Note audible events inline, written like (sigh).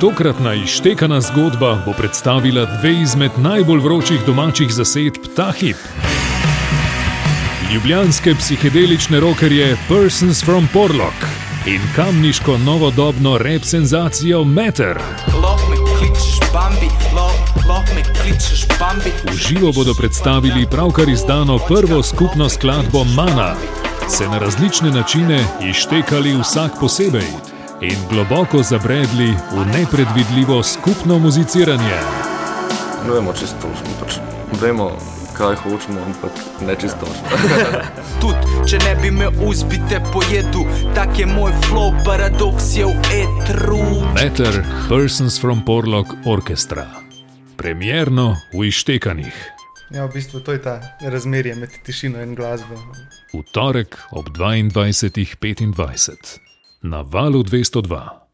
Tokratna ištekana zgodba bo predstavila dve izmed najbolj vročih domačih zasedb ta hip. Ljubljanske psihedelične rokerje Persons from Porlock in kamniško novodobno rep senzacijo Meter. V živo bodo predstavili pravkar izdano prvo skupno skladbo Mana, se na različne načine ištekali vsak posebej in globoko zabredli v nepredvidljivo skupno muziciranje. Ne vemo čisto, pač vemo, kaj hočemo, ampak ne čisto. (laughs) Tudi če ne bi me uzbite pojedu, tak je moj flow, paradoks je v etru. Meter Persons from Porlock Orchestra. Premjerno v ištekanih. Ja, v bistvu to je ta razmerje med tišino in glasbo. V torek ob 22.25 na valu 202.